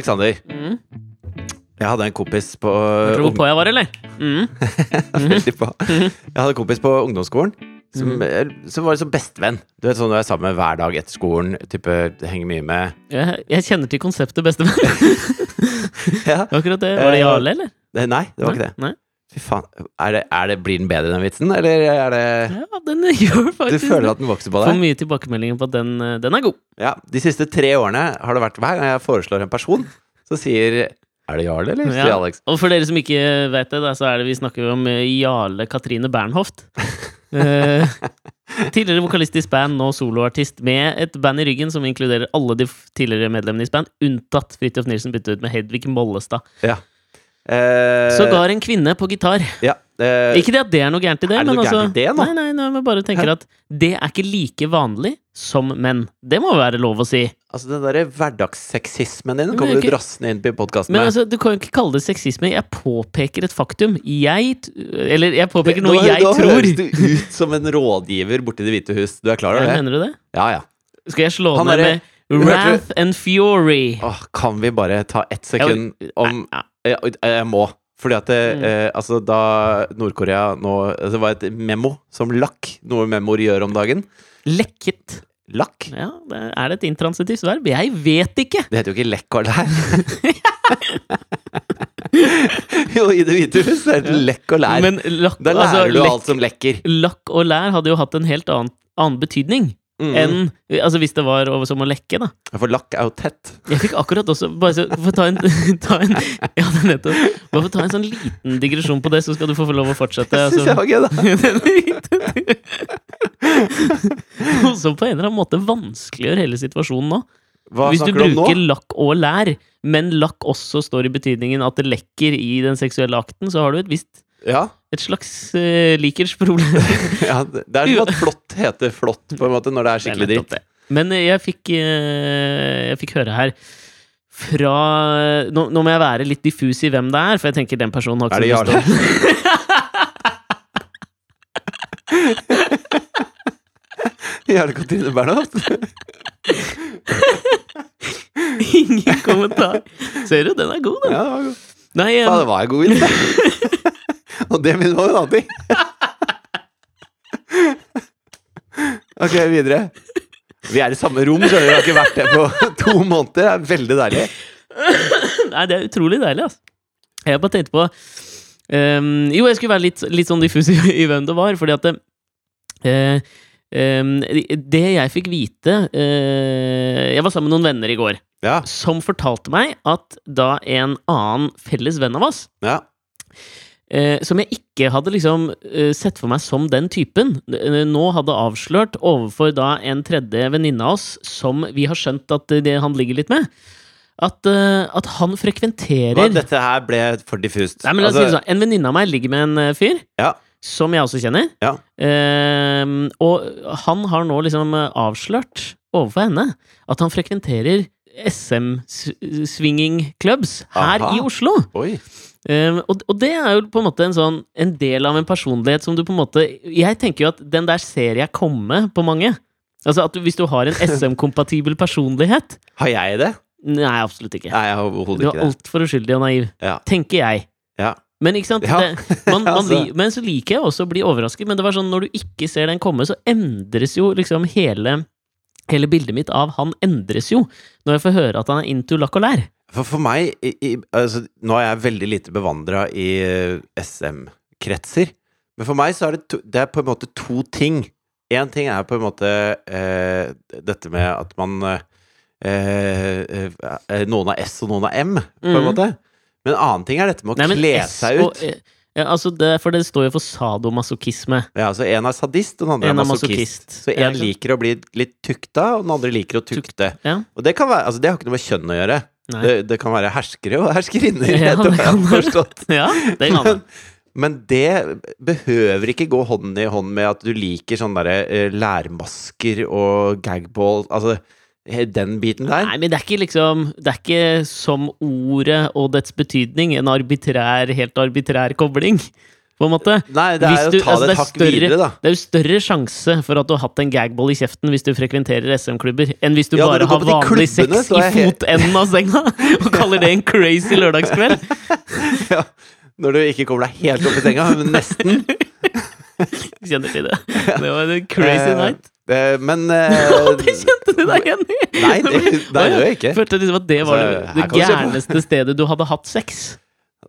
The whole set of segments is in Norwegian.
Eh, Aleksander. Mm. Jeg hadde en kompis på Tror du hvor på jeg var, eller? Mm. Veldig på. Jeg hadde en kompis på ungdomsskolen som, Mhm. eh, som var liksom bestevenn. Du vet sånn du er sammen med hver dag etter skolen, type henger mye med Jeg, jeg kjenner til konseptet bestevenn. Ja. Akkurat det. Var det Eh, Jarle, eller? Nei, det var ikke det. Nei. Fy faen. Er det, er det, blir den bedre, den vitsen, eller er det Ja, den gjør faktisk Du føler at den vokser på Får deg? mye tilbakemeldinger på at den, eh, den er god. Ja. De siste tre årene har det vært hver gang jeg foreslår en person, så sier Er det Jarle, eller? Ja. Alex. Og for dere som ikke vet det, så er det vi snakker om eh, Jarle Katrine Bernhoft. Eh, tidligere vokalist i Span, nå soloartist, med et band i ryggen som inkluderer alle de tidligere medlemmene i Span, unntatt Fridtjof Nilsen byttet ut med Hedvig Mollestad. Eh, Sågar en kvinne på gitar. Ja. eh, Ikke det at det er noe gærent i det, Er det men altså det? Nei, nei, nei, men bare tenker at det er ikke like vanlig som menn. Det må være lov å si. Altså, den derre hverdagssexismen din Men kommer er du ikke- drassende inn på podkasten Men med. altså, du kan jo ikke kalle det sexisme. Jeg påpeker et faktum. Jeg Eller jeg påpeker noe jeg nå tror. høres du ut som en rådgiver borti Det hvite hus. Du er klar over det? Mener du det? Ja, ja. Skal jeg slå Han ned med Wrath and Fury? Åh, kan vi bare ta ett sekund om Jeg, jeg må. Fordi at det, Mm. eh, altså da Nord-Korea nå altså, Det var et memo som lakk, noe memoer gjør om dagen. Lekket. Lakk? Ja, det- er det et intransitivt verb? Jeg vet ikke! Det heter jo ikke lekk og lær. jo, i Det hvite hus er det lekk og lær. Men lakk, da lærer altså, du lekk, alt som lekker. lakk og lær hadde jo hatt en helt annen, annen betydning Mm. enn Altså hvis det var som å lekke, da. For lakk er jo tett. Jeg fikk akkurat også Bare så, for ta en, ta en Ja, det er nettopp. Bare for ta en sånn liten digresjon på det, så skal du få lov å fortsette. Det syns jeg var gøy, da. Som på en eller annen måte vanskeliggjør hele situasjonen nå. Hva Hvis du bruker du lakk og lær, men lakk også står i betydningen at det lekker i den seksuelle akten, så har du et visst Ja, et slags uh, likersproblem. ja, det er som at flott heter flott, på en måte, når det er skikkelig dritt. Men eh, jeg fikk, eh, jeg fikk høre her fra nå, nå må jeg være litt diffus i hvem det er, for jeg tenker den personen har det ikke så lyst til Jarle Katrine Bernhoft? Ingen kommentar. Ser du, den er god, da. Ja, det var god. Nei, Faen, eh, det var en god idé. Og det minner meg om en annen ting. Ok, videre. Vi er i samme rom, skjønner du. Vi har ikke vært der på to måneder. Det er veldig deilig. nei, det er utrolig deilig, altså. Jeg bare tenkte på um, Jo, jeg skulle være litt, litt sånn diffus i, i hvem det var, fordi at det, eh, ehm, det jeg fikk vite uh, Jeg var sammen med noen venner i går. Ja, som fortalte meg at da en annen felles venn av oss, ja. Eh, som jeg ikke hadde liksom eh, sett for meg som den typen, eh, nå hadde avslørt overfor da en tredje venninne av oss, som vi har skjønt at det han ligger litt med, at, eh, at han frekventerer Hva, dette her ble for diffust. Nei, men la oss si det Altså, sånn. En venninne av meg ligger med en eh, fyr. Ja. Som jeg også kjenner. Ja. Ehm, og han har nå liksom eh, avslørt overfor henne at han frekventerer SM-swinging clubs her Aha. i Oslo. Ehm, og, og det er jo på en måte en sånn En del av en personlighet som du på en måte Jeg tenker jo at den der ser jeg komme på mange. Altså at du, Hvis du har en SM-kompatibel personlighet Har jeg det? Nei, absolutt ikke. Nei, jeg har overhodet Du er ikke altfor uskyldig og naiv. Ja. Tenker jeg. Ja. Men ikke sant? Ja. Det, man, man, Altså. men så liker jeg også å bli overrasket. Men det var sånn, når du ikke ser den komme, så endres jo liksom hele Hele bildet mitt av han endres jo når jeg får høre at han er into lakk og lær. For, for meg i, i, altså, Nå er jeg veldig lite bevandra i eh, SM-kretser. Men for meg så er det, to, det er på en måte to ting. Én ting er på en måte eh, dette med at man eh, eh, eh, Noen har S og noen har M, på en mm. måte. Men en annen ting er dette med å Nei, kle seg og- ut. eh, ja, altså det, for det står jo for sadomasochisme. Ja, altså En er sadist, og den andre En er masochist. Så en liker å bli litt tukta, og den andre liker å tukte. Ja. Og det kan være, altså det har ikke noe med kjønn å gjøre. Det, det kan være herskere og herskerinner, Ja, etter det hva jeg har forstått. ja, det kan Men, men det behøver ikke gå hånd i hånd med at du liker sånne der, eh, lærmasker og gagball Altså den biten der. Nei, men det er ikke liksom Det er ikke som ordet og dets betydning en arbitrær, helt arbitrær kobling. på en måte. Nei, det er du- å ta altså, det et hakk videre, da. Det er jo større sjanse for at du har hatt en gagball i kjeften hvis du frekventerer SM-klubber, enn hvis du Ja, bare du har vanlig klubbene, sex i helt- fotenden av senga og kaller det en crazy lørdagskveld. Ja. Når du ikke kommer deg helt opp i senga, men nesten. Kjenner til det. Det var en crazy Eh, night. Eh, men eh, Det kjente du deg igjen i! Nei, det, det gjør jeg ikke. Følte liksom at det var Altså, det, gærneste stedet du hadde hatt sex.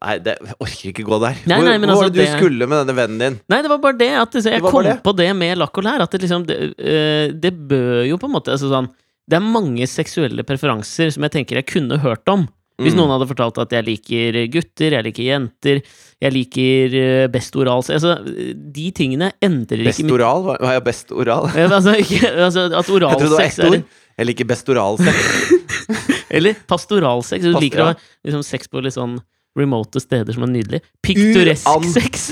Nei, det, jeg orker ikke gå der. Nei, nei, men hvor altså, var det du skulle med denne vennen din? Nei, det var bare det at så, jeg Det kom det. på det med lakk og lær. At det liksom det, eh, det bør jo på en måte altså sånn Det er mange seksuelle preferanser som jeg tenker jeg kunne hørt om. Hvis Mm. noen hadde fortalt at jeg liker gutter, jeg liker jenter, jeg liker eh, best oral altså, De tingene endrer Best ikke Best oral? Hva er best oral? Altså, ikke, altså, At Jeg trodde det var ett ord. Jeg liker best oralsex. Eller pastoralsex. Du Pastor, liker å ha liksom, sex på litt sånn remote steder som er nydelig. Piktoresk sex.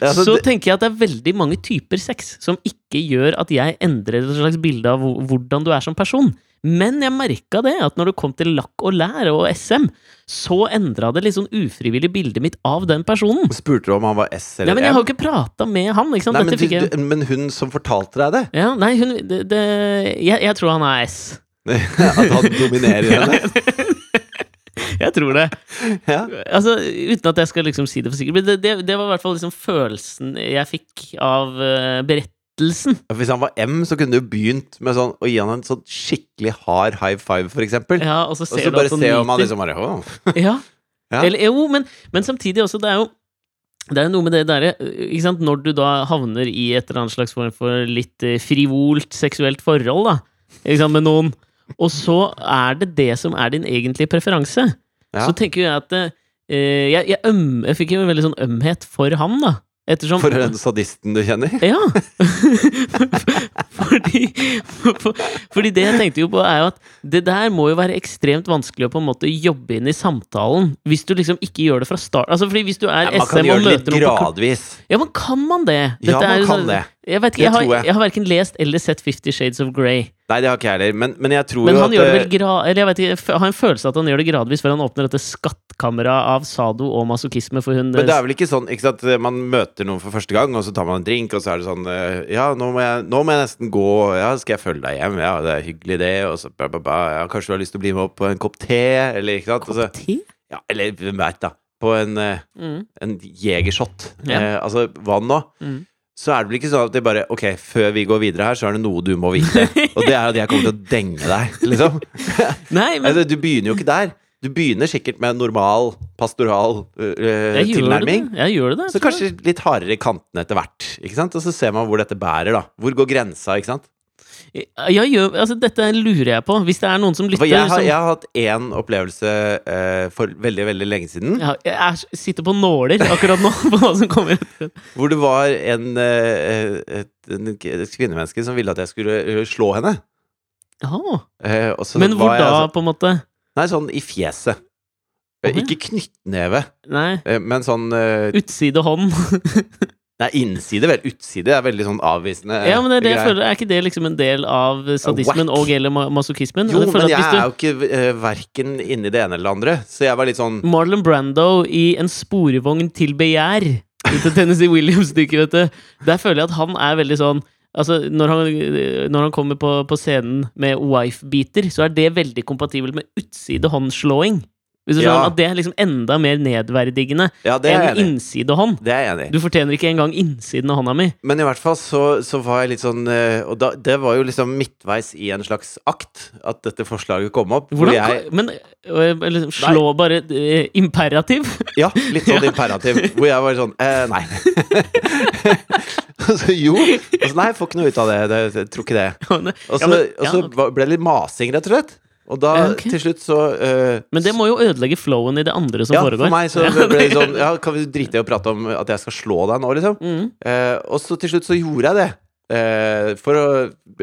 Altså, så det- tenker jeg at det er veldig mange typer sex som ikke gjør at jeg endrer et slags bilde av hvordan du er som person. Men jeg merka det, at når det kom til lakk og lær og SM, så endra det litt sånn ufrivillig bildet mitt av den personen. Spurte du om han var S eller Nei, eller men jeg har jo ikke prata med han, ikke sant. Nei, men, jeg du, men hun som fortalte deg det? ja, Nei, hun det, det, jeg, jeg tror han er S. At han dominerer henne? Jeg tror det. Ja. Altså, Uten at jeg skal liksom si det for sikkert. Men det, det, var i hvert fall liksom følelsen jeg fikk av uh, berettelsen. Hvis han var M, så kunne du begynt med sånn å gi han en sånn skikkelig hard high five, for eksempel. Ja, og så Og så bare se om han liksom bare. Ja. Ja. Eller, jo, men, men samtidig også, det er jo det er noe med det derre Når du da havner i et eller annet slags form for litt eh, frivolt seksuelt forhold da med noen, og så er det det som er din egentlige preferanse, Ja. så tenker jeg at eh, jeg, jeg, øm, jeg fikk jo en veldig sånn ømhet for han, da. Ettersom For den sadisten du kjenner? Ja! fordi, for, fordi det jeg tenkte jo på, er jo at det der må jo være ekstremt vanskelig å på en måte jobbe inn i samtalen, hvis du liksom ikke gjør det fra start. Altså fordi hvis du er Ja, man SM kan og gjøre det litt møter noen på kl- gradvis. Ja, men kan man det? Ja, man er jo kan sånn- det. Jeg vet ikke, jeg har, jeg. jeg har verken lest eller sett Fifty Shades of Grey. Nei, det har ikke jeg heller. Men, men jeg tror Men jo han at gjør det eh, vel gra... Eller jeg vet ikke, jeg har en følelse av at han gjør det gradvis før han åpner dette skattkammeret av sado og masochisme for hun Men det er vel ikke sånn ikke sant? Man møter noen for første gang, og så tar man en drink, og så er det sånn eh, Ja, nå må jeg, nå må jeg nesten gå. Ja, skal jeg følge deg hjem? Ja, det er hyggelig, det. Og så ba, ba, ba. Ja, kanskje du har lyst til å bli med opp på en kopp te? Eller ikke sant? Kopp så, Te? ja, eller hvem veit, da. På en, eh, Mm. en jegershot. Ja. Eh, altså vann nå. Mm. Så er det vel ikke sånn at det bare Ok, før vi går videre her, så er det noe du må vite. Og det er at jeg kommer til å denge deg, liksom. Nei, men Altså, du begynner jo ikke der. Du begynner sikkert med en normal, pastoral øh, jeg gjør tilnærming. det. Jeg gjør det. Så kanskje litt hardere i kantene etter hvert. Ikke sant? Og så ser man hvor dette bærer, da. Hvor går grensa, ikke sant? Jeg gjør, altså dette lurer jeg på. Hvis det er noen som lytter jeg har, som, jeg har hatt én opplevelse uh, for veldig, veldig lenge siden. Ja, jeg er, sitter på nåler akkurat nå på hva som kommer. Hvor det var en, uh, et, et kvinnemenneske som ville at jeg skulle eh, slå henne. Og så Men hvor var jeg da, altså- på en måte? Nei, sånn i fjeset. Ja. Ikke knyttneve, Nei. men sånn Utside hånd. Nei, innside, vel. Utside er veldig sånn avvisende. Ja, men det er det jeg føler. Er ikke det liksom en del av sadismen whack. og eller masochismen? Jo, Jeg men jeg du- er jo ikke uh, verken inni det ene eller det andre, så jeg var litt sånn Marlon Brando i En sporvogn til begjær. til Tennessee Williams-stykket, vet du. Der føler jeg at han er veldig sånn Altså, når han, når han kommer på, på scenen med wife-beater, så er det veldig kompatibelt med utside-håndslåing. Hvis du Ja. skjønner, At det er liksom enda mer nedverdigende Ja, enn innsidehånd. Det er jeg enig. Du fortjener ikke engang innsiden av hånda mi. Men i hvert fall så, så var jeg litt sånn eh, Og da, det var jo liksom midtveis i en slags akt at dette forslaget kom opp. Hvor Hvordan, jeg, men liksom, slå slå bare uh, imperativ? ja, litt sånn imperativ. Hvor jeg var sånn eh, Nei. altså, jo. Altså, nei, jeg får ikke noe ut av det. det jeg tror ikke det. Og så, og så ble det litt masing, rett og slett. Og da okay. til slutt så uh, Men det må jo ødelegge flowen i det andre som ja, foregår. for meg så ble det sånn Ja, kan vi drite i å prate om at jeg skal slå deg nå, liksom? Mm. Uh, og så til slutt så gjorde jeg det. Uh, for å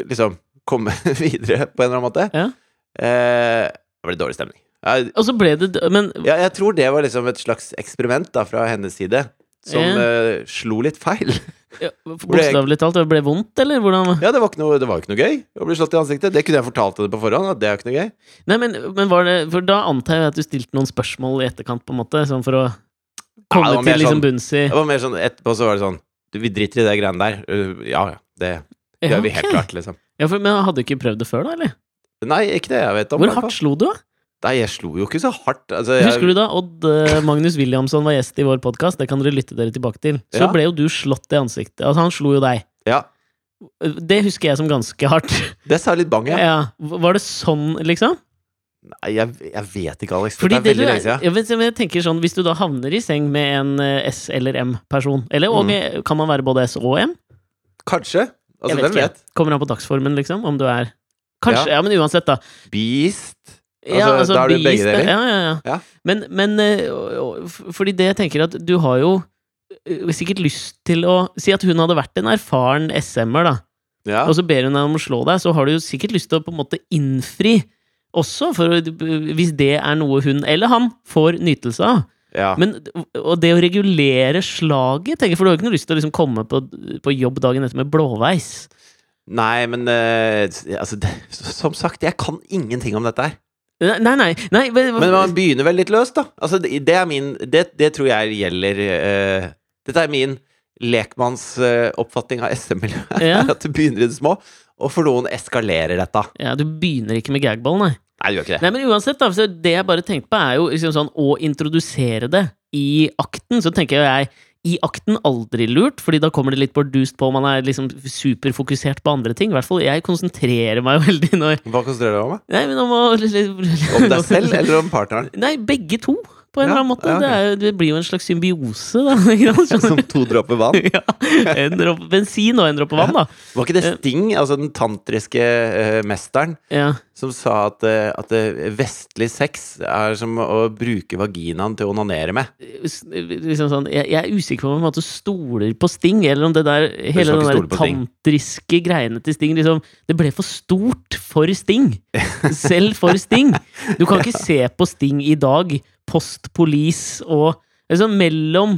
liksom komme videre på en eller annen måte. Ja. Eh, det ble dårlig stemning. Jeg, Og så ble det Men ja, jeg tror det var liksom et slags eksperiment da fra hennes side. Som Ja. uh, slo litt feil. ja, bokstavelig talt, det ble vondt, eller hvordan? Ja, det var ikke noe, det var ikke noe gøy å bli slått i ansiktet. Det kunne jeg fortalt henne på forhånd. At det er ikke noe gøy. Nei, men, men var det For da antar jeg at du stilte noen spørsmål i etterkant, på en måte, sånn for å komme ja, til liksom sånn- bunns i Det var mer sånn etterpå så var det sånn du, Vi driter i det greiene der. Uh, ja ja, det Ja, gjør vi helt klart, liksom. Ja, for, men hadde du ikke prøvd det før, da? eller? Nei, ikke det jeg vet om. Hvor hardt slo du, da? Nei, jeg slo jo ikke så hardt. Altså, jeg, Husker du da Odd eh, Magnus Williamson var gjest i vår podkast? Det kan dere lytte dere tilbake til. Så Ja. ble jo du slått i ansiktet. Altså, han slo jo deg. Ja, Det husker jeg som ganske hardt. det sa jeg litt bang, ja. Ja. Var det sånn, liksom? Nei, jeg, jeg vet ikke, Alex. Fordi det er veldig lenge siden. jeg, vet, jeg tenker sånn, Hvis du da havner i seng med en eh, S- eller M-person Eller og, Mm. kan man være både S og M? Kanskje. Altså, vet hvem ikke. vet? Kommer an på dagsformen, liksom. Om du er Kanskje. Ja, men uansett, da. Beast. Ja, Altså, da er du begge deler? Ja, ja, ja. Ja. Men, men eh, fordi det jeg tenker at du har jo eh, sikkert lyst til å Si at hun hadde vært en erfaren SM-er, da. Ja. og så ber hun deg om å slå deg, så har du jo sikkert lyst til å på en måte innfri også, for hvis det er noe hun eller han får nytelse av. ja. Men, og det å regulere slaget, tenker for du har jo ikke noe lyst til å liksom komme på, på jobb dagen etter med blåveis. Nei, men uh, altså, det, Som sagt, jeg kan ingenting om dette her. Nei, nei, nei men, Men man begynner vel litt løst, da. Altså, det, er min Det, det tror jeg gjelder uh, Dette er min lekmannsoppfatning av SM-miljøet. Ja. At du begynner i det små, og for noen eskalerer dette. Ja, du begynner ikke med gagball, nei. Nei, du gjør ikke det. Nei, men uansett, da, det jeg bare tenkte på, er jo liksom sånn å introdusere det i akten. Så tenker jeg i akten aldri lurt, fordi da kommer det litt bardust på, man er liksom superfokusert på andre ting. I hvert fall jeg konsentrerer meg veldig når Hva konsentrerer du deg om? Nei, men om å Om deg selv, eller om partneren? Nei, begge to, på en eller annen måte. det, er, det blir jo en slags symbiose, da. Som to dråper vann? ja, en dråpe bensin og en dråpe vann, da. Var ikke det Sting, altså den tantriske uh, mesteren, som sa at, eh, at eh, vestlig sex er som å bruke vaginaen til å onanere med? liksom sånn, jeg, jeg er usikker på om måte stoler på Sting, eller om det der hele den der tantriske greiene til Sting liksom, Det ble for stort for Sting. Selv for Sting. Du kan ikke se på Sting i dag, post police og liksom mellom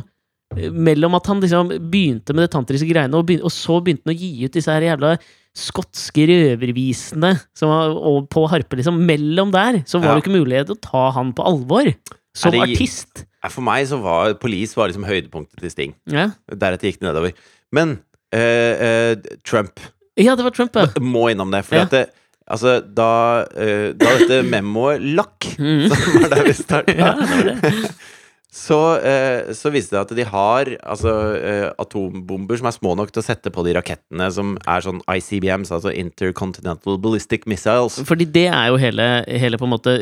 mellom at han liksom begynte med det tantriske greiene, og, begynte, og så begynte han å gi ut disse her jævla skotske røvervisene og på harpe, liksom. Mellom der så var det ikke mulighet til å ta han på alvor. Som det- artist. For meg så var Police var liksom høydepunktet til Sting. Ja. Deretter gikk det nedover. Men eh, eh, Trump ja, det var Trump, ja. må innom det. For Ja. at det, altså, da, uh, da dette memoet lakk, Mhm. som var der vi starta Ja, det det. så, uh, så viste det at de har altså, uh, atombomber som er små nok til å sette på de rakettene som er sånn ICBMs, altså Intercontinental Ballistic Missiles. Fordi det er jo hele, hele på en måte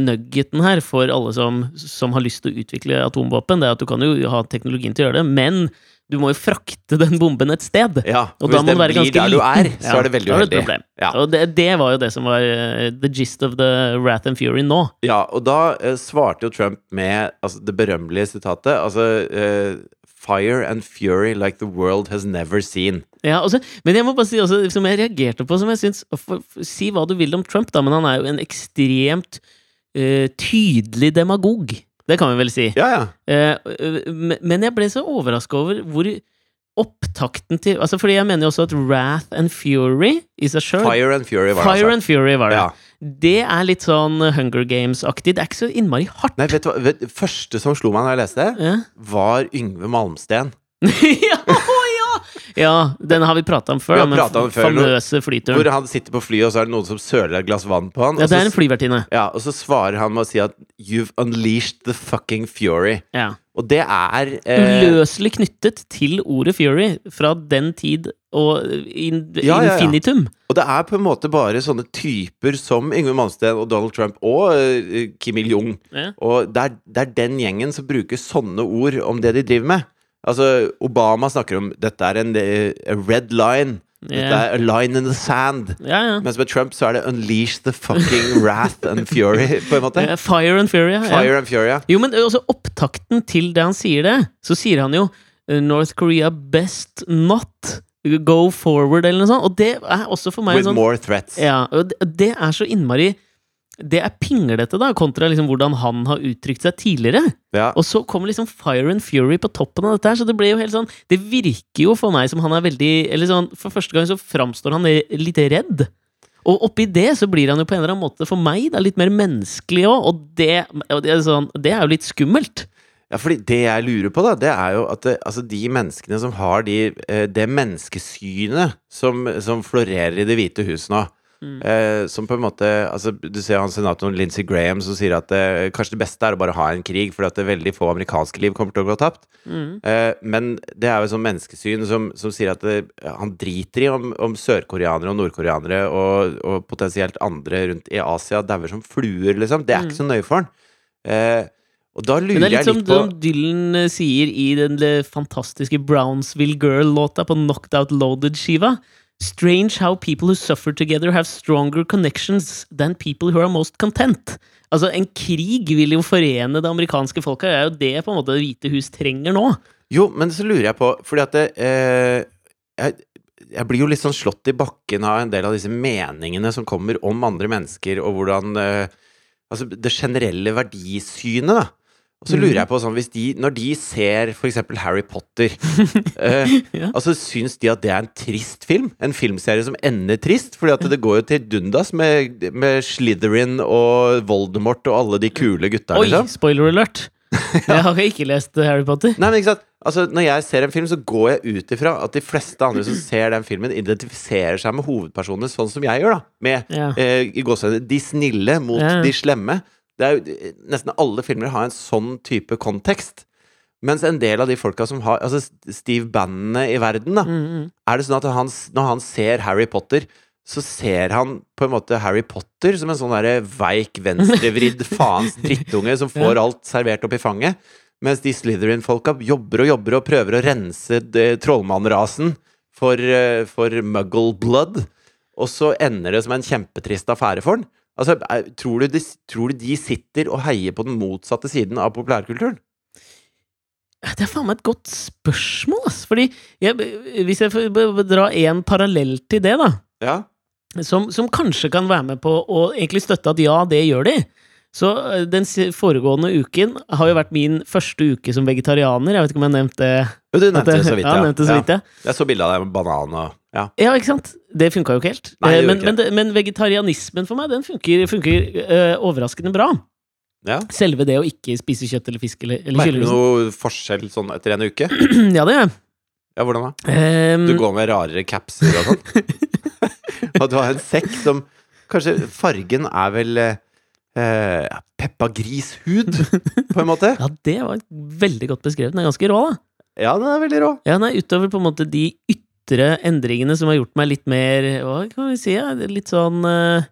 nuggeten her for alle som, som har lyst til å utvikle atomvåpen. Det er at du kan jo ha teknologien til å gjøre det, men du må jo frakte den bomben et sted. Ja, Og da må den være ganske du er, så er det veldig uheldig. problem. Ja. Og det, det var jo det som var uh, the gist of the wrath and fury nå. Ja, og da uh, svarte jo Trump med altså, det berømmelige sitatet, altså uh, Fire and fury like the world has never seen. Ja, også, men jeg må bare si også, som jeg reagerte på, som jeg syns Si hva du vil om Trump, da, men han er jo en ekstremt tydelig demagog. Det kan vi vel si. Ja, ja. Eh, øh, men- jeg ble så overraska over hvor opptakten til Altså, fordi jeg mener jo også at Wrath and Fury i seg sjøl Fire and fury var det Fire altså. and Fury var det. Ja. Det er litt sånn Hunger Games-aktig. Det er ikke så innmari hardt. Nei, vet du hva? Vet, første som slo meg da jeg leste det, var Yngve Malmsten. ja, ja! den har vi prata om før. Vi har pratet om den før, famøse flyturen. Hvor han sitter på flyet, og så er det noen som søler et glass vann på han. Ja, det er en flyvertinne. ja, og så svarer han med å si at 'You've unleashed the fucking fury'. Ja. Og det er eh, Uløselig knyttet til ordet Fury fra den tid og in, Ja, ja, infinitum. Og det er på en måte bare sånne typer som Yngve Malmsten og Donald Trump og uh, Kim Il-jung. Og det er, det er den gjengen som bruker sånne ord om det de driver med. Altså, Obama snakker om 'dette er en red line'. Dette er a line in the sand. Ja, ja. Mens med Trump så er det 'unleash the fucking wrath and fury', på en måte. Fire and Fury, ja. Fire and fury, ja. Jo, men også opptakten til det han sier det, så sier han jo eh, North Korea best not go forward, eller noe sånt. Og det er også for meg With sånn more threats. Ja, det, det er så innmari Det er pinglete, da, kontra liksom hvordan han har uttrykt seg tidligere. Ja. Og så kommer liksom Fire and Fury på toppen av dette her, så det ble jo helt sånn Det virker jo for meg som han er veldig Eller sånn, for første gang så framstår han litt redd. Og oppi det så blir han jo på en eller annen måte for meg da litt mer menneskelig òg, og det, og det, er sånn, det er jo litt skummelt. Ja, fordi det jeg lurer på, da, det er jo at det, altså de menneskene som har de, eh, det menneskesynet som, som florerer i Det hvite hus nå, Mm. eh, som på en måte Altså, du ser han senatoren Lindsey Graham som sier at eh, kanskje det beste er å bare ha en krig, fordi at det veldig få amerikanske liv kommer til å gå tapt. Mm. Eh, men det er jo et sånn menneskesyn som, som sier at det, han driter i om, om sørkoreanere og nordkoreanere og, og potensielt andre rundt i Asia dauer som fluer, liksom. Det er ikke så nøye for han. Eh, og da lurer jeg Men på det er litt som litt Dylan eh, sier i den eh, fantastiske Brownsville Girl-låta på Knocked Out Loaded-skiva. Strange how people who suffer together have stronger connections than people who are most content. Altså, en krig vil jo forene det amerikanske folket. Det er jo det på en måte Det hvite hus trenger nå. Jo, men så lurer jeg på Fordi at det, eh, jeg, jeg blir jo litt sånn slått i bakken av en del av disse meningene som kommer om andre mennesker, og hvordan eh, Altså det generelle verdisynet, da. Og så lurer jeg på sånn hvis de, Når de ser eksempel Harry Potter eh, Ja. Altså Syns de at det er en trist film? En filmserie som ender trist? Fordi at det går jo til dundas med, med Slytherin og Voldemort og alle de kule gutta, Oi, liksom. spoiler alert! Jeg har ikke lest Harry Potter. Nei, men ikke sant Altså, Når jeg ser en film, så går jeg ut ifra at de fleste andre som ser den filmen, identifiserer seg med hovedpersonene, sånn som jeg gjør, da. Med Ja. eh, i gåseøyne de snille mot Ja. de slemme. Jo, Nesten alle filmer har en sånn type kontekst. Mens en del av de folka som har Altså Steve Bannene i verden, da. Mm, mm. Er det sånn at han, når han ser Harry Potter, så ser han på en måte Harry Potter som en sånn derre veik, venstrevridd faens drittunge som får alt servert opp i fanget. Mens de Slytherin-folka jobber og jobber og prøver å rense trollmannrasen for, eh, for muggle blood. Og så ender det som en kjempetrist affære for han. Altså, er- tror du, de, tror du de sitter og heier på den motsatte siden av populærkulturen? Det er faen meg et godt spørsmål, ass. Fordi jeg, hvis jeg får dra en parallell til det, da, Ja. som, som kanskje kan være med på å egentlig støtte at ja, det gjør de. Så eh, den foregående uken har jo vært min første uke som vegetarianer. Jeg vet ikke om jeg nevnte det. Jo, du nevnte det så vidt, ja. nevnte så vidt, ja. Jeg så bilde av deg med banan og Ja. Ja, ikke sant? Det funka jo ikke helt. Nei, Eh, men, ikke men, det- men vegetarianismen for meg, den funker, funker øh, overraskende bra. ja. Selve det å ikke spise kjøtt eller fisk eller, eller Merker du noe forskjell sånn etter en uke? Ja, det gjør jeg. Ja, hvordan da? Um... Du går med rarere capser og sånn? og du har en sekk som Kanskje fargen er vel eh, eh, Peppa Gris-hud, på en måte? ja, det var veldig godt beskrevet. Den er ganske rå, da. Ja, den er veldig rå. Ja, den er utover på en måte de ytre endringene som har gjort meg litt mer Hva kan vi si? Ja? Litt sånn uh,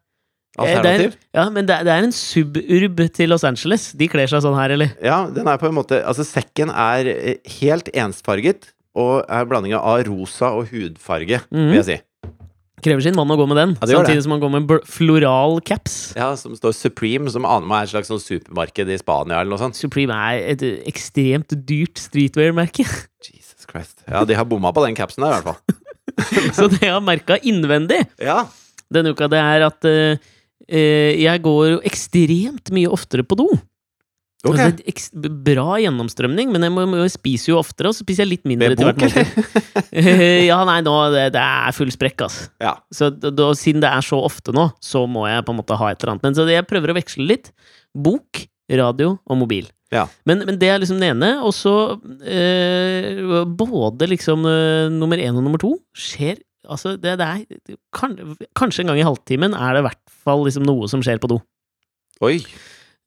Alternativ. Ja, men det, er- det er en suburb til Los Angeles. De kler seg sånn her, eller? Ja, den er på en måte Altså, sekken er eh, helt ensfarget og er blandinga av rosa og hudfarge, Mhm. vil jeg si. Krever sin mann å gå med den. Ja, gjør det. samtidig som han går med floral caps. Ja, Som står Supreme, som aner meg er et slags sånn supermarked i Spania eller noe sånt. Supreme er et ekstremt dyrt streetwear-merke. Christ. Ja, de har bomma på den capsen der, i hvert fall. Så det jeg har merka innvendig Ja. denne uka, det er at eh, jeg går jo ekstremt mye oftere på do. Okay. Altså, bra gjennomstrømning, men jeg må, jeg spiser jo oftere, og så spiser jeg litt mindre til hvert måltid. Ja, nei, nå det, det er full sprekk, altså. Ja. Så da, siden det er så ofte nå, så må jeg på en måte ha et eller annet. Men så jeg prøver å veksle litt. Bok, radio og mobil. Ja. Men, men det er liksom det ene. Og så eh, både liksom eh, nummer én og nummer to skjer Altså, det, det er kan, Kanskje en gang i halvtimen er det i hvert fall liksom noe som skjer på do. Oi.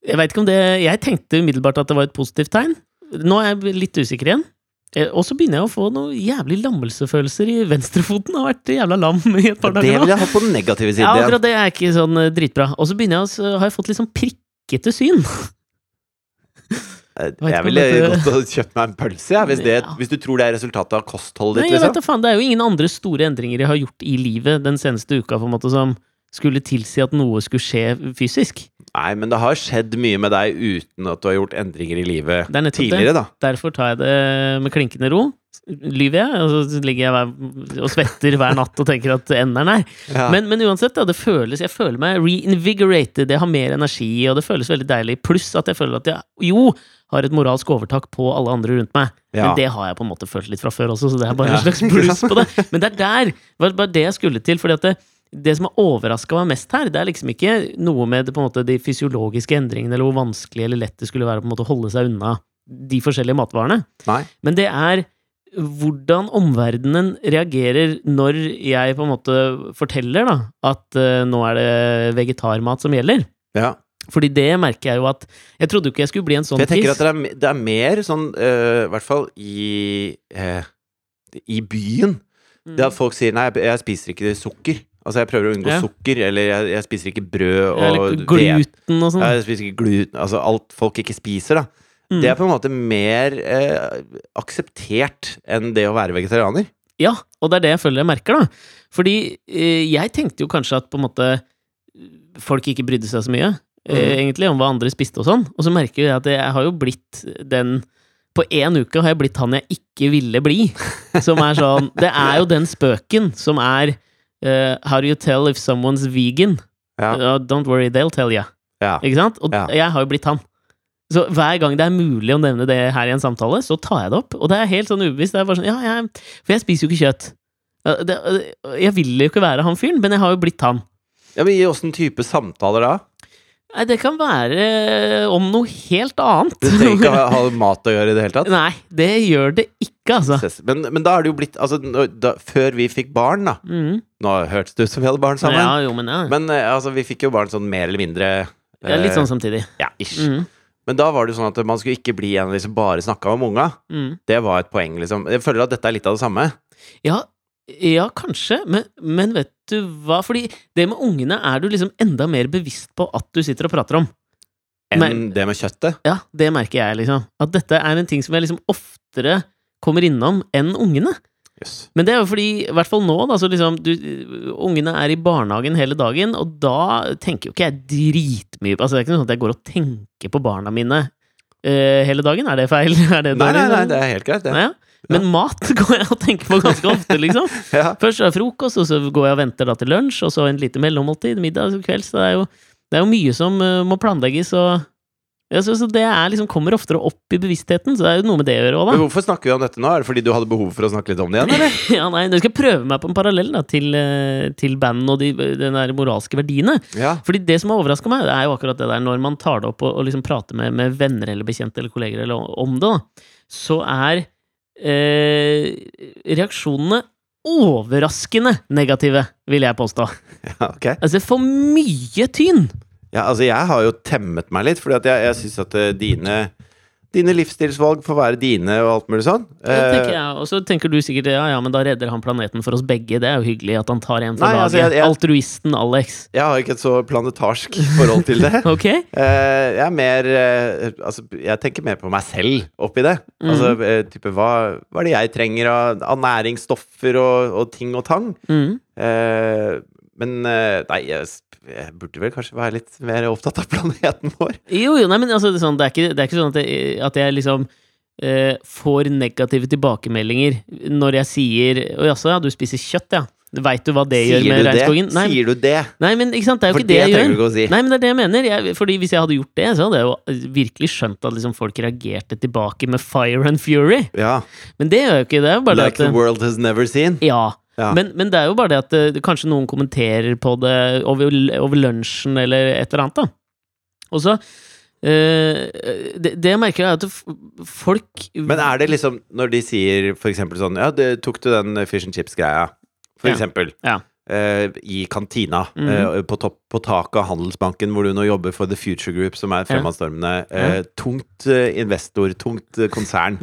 Jeg vet ikke om det Jeg tenkte umiddelbart at det var et positivt tegn. Nå er jeg litt usikker igjen. Eh, Og så begynner jeg å få noen jævlig lammelsefølelser i venstrefoten. Har vært jævla lam i et par Det vil jeg ha på den negative siden Ja, akkurat det er ikke sånn eh, dritbra. Og så begynner jeg å har jeg fått litt sånn prikkete syn. Eh, Jeg ville gått og kjøpt meg en pølse, hvis, det, Ja. hvis du tror det er resultatet av kostholdet Nei, ditt. jeg vet Liksom. da faen, Det er jo ingen andre store endringer jeg har gjort i livet den seneste uka på en måte som skulle tilsi at noe skulle skje fysisk. Nei, men det har skjedd mye med deg uten at du har gjort endringer i livet er det. tidligere, da. Derfor tar jeg det med klinkende ro. Lyver jeg, og så ligger jeg hver, og svetter hver natt og tenker at enden er nær. Ja. Men, men uansett, da, det føles, jeg føler meg reinvigorated, jeg har mer energi, og det føles veldig deilig. Pluss at jeg føler at jeg jo har et moralsk overtak på alle andre rundt meg. Ja. Men det har jeg på en måte følt litt fra før også, så det er bare Ja. en slags pluss på det. Men det er der, det var bare det jeg skulle til. fordi at det, det som har overraska meg mest her, det er liksom ikke noe med måte, de fysiologiske endringene, eller hvor vanskelig eller lett det skulle være på en måte å holde seg unna de forskjellige matvarene. Nei. Men det er hvordan omverdenen reagerer når jeg på en måte forteller da, at uh, nå er det vegetarmat som gjelder. Ja. Fordi det merker jeg jo at Jeg trodde jo ikke jeg skulle bli en sånn For jeg tenker kiss. at det er, det er mer sånn, eh, i hvert fall i uh, I byen, Mm. det at folk sier 'nei, jeg spiser ikke sukker'. Altså, jeg prøver å unngå Ja. sukker, eller jeg, jeg spiser ikke brød og Eller gluten og sånn. Jeg spiser ikke gluten Altså alt folk ikke spiser, da. Mm. Det er på en måte mer eh, akseptert enn det å være vegetarianer. Ja, og det er det jeg føler jeg merker, da. Fordi eh, jeg tenkte jo kanskje at på en måte folk ikke brydde seg så mye, eh, mm. egentlig, om hva andre spiste og sånn. Og så merker jeg at jeg har jo blitt den På én uke har jeg blitt han jeg ikke ville bli. Som er sånn Det er jo den spøken som er eh, How do you tell if someone's vegan? Ja. Uh, don't worry, they'll tell you. Ja. Ikke sant? Og Ja. jeg har jo blitt han. Så hver gang det er mulig å nevne det her i en samtale, så tar jeg det opp. Og det er helt sånn ubevisst. Det er bare sånn, ja, jeg, for jeg spiser jo ikke kjøtt. Det, jeg vil jo ikke være han fyren, men jeg har jo blitt han. ja, men i åssen type samtaler da? Nei, det kan være om noe helt annet. Du trenger ikke ha, ha mat å gjøre i det hele tatt. Nei, det gjør det ikke, altså. Men, men da er det jo blitt Altså, da, før vi fikk barn, da Mm. Nå hørtes det ut som vi hadde barn sammen. Ja, jo, men ja. Men eh, altså, vi fikk jo barn sånn mer eller mindre ja litt eh, sånn samtidig. Ja, ish. Mm. Men da var det jo sånn at man skulle ikke bli en av de som bare snakka om unga. Mm. Det var et poeng, liksom. Jeg føler at dette er litt av det samme. Ja, ja, kanskje, men, men vet du hva? Fordi det med ungene er du liksom enda mer bevisst på at du sitter og prater om. Enn Men- det med kjøttet. Ja, det merker jeg, liksom. At dette er en ting som jeg liksom oftere kommer innom enn ungene. Jøss. Men det er jo fordi, i hvert fall nå, da, så liksom du, Ungene er i barnehagen hele dagen, og da tenker jo ikke jeg dritmye Altså, det er ikke sånn at jeg går og tenker på barna mine uh, hele dagen. Er det feil? Er det Nei, nei, nei, det er helt greit, det. Ja. Men mat går jeg og tenker på ganske ofte, liksom. Ja. Først er det frokost, og så går jeg og venter da til lunsj, og så en lite mellommåltid, middag og kvelds. Så det er jo, det er jo mye som uh, må planlegges, og ja, så, så det er liksom kommer oftere opp i bevisstheten, så det er jo noe med det å gjøre òg, Men hvorfor snakker vi om dette nå? Er det fordi du hadde behov for å snakke litt om det igjen, eller? Ja, nei, Nå skal jeg prøve meg på en parallell da, til, eh, til band og de, den der moralske verdiene. Ja. Fordi det som har overraska meg, det er jo akkurat det der når man tar det opp og, og liksom prater med, med venner eller bekjente eller kolleger eller om det, da, så er eh, reaksjonene overraskende negative, vil jeg påstå. ja, ok. Altså, for mye tyn! Ja, altså, jeg har jo temmet meg litt, fordi at jeg, jeg syns at eh, dine Dine livsstilsvalg får være dine og alt mulig sånn. Eh, Og så tenker du sikkert ja, ja, men da redder han planeten for oss begge. Det er jo hyggelig at han tar en for Nei, laget. altså, jeg- jeg- Altruisten Alex. jeg har ikke et så planetarsk forhold til det. Ok? Eh, jeg er mer Altså, jeg tenker mer på meg selv oppi det. Mhm. Altså, type, hva, hva er det jeg trenger av, av næringsstoffer og, og ting og tang? Mm. Men eh, nei, jeg, burde vel kanskje være litt mer opptatt av planeten vår. Jo, jo, nei, men altså, det, er sånn, det, er ikke, det er ikke sånn at jeg, at jeg liksom eh, får negative tilbakemeldinger når jeg sier Å jaså, ja, du spiser kjøtt, ja. Veit du hva det gjør med Sier du det? regnskogen? Nei, Sier du det? nei, men ikke sant, det er jo For ikke det jeg gjør. du ikke å si. Nei, men det er det jeg mener. Jeg, fordi Hvis jeg hadde gjort det, så hadde jeg jo virkelig skjønt at liksom folk reagerte tilbake med fire and fury. Ja. Men det gjør jo ikke det. Bare Like det the world has never seen. ja. Ja. Men, men det er jo bare det at det, kanskje noen kommenterer på det over, over lunsjen eller et eller annet. da. Og så øh, det, det jeg merker, er at folk Men er det liksom når de sier eksempel sånn Ja, det, tok du den fish and chips-greia? For Ja. eksempel. Ja. Uh, I kantina. mm. uh, på, topp, på taket av Handelsbanken, hvor du nå jobber for The Future Group, som er fremadstormende. eh, tungt eh, investor, tungt eh, konsern,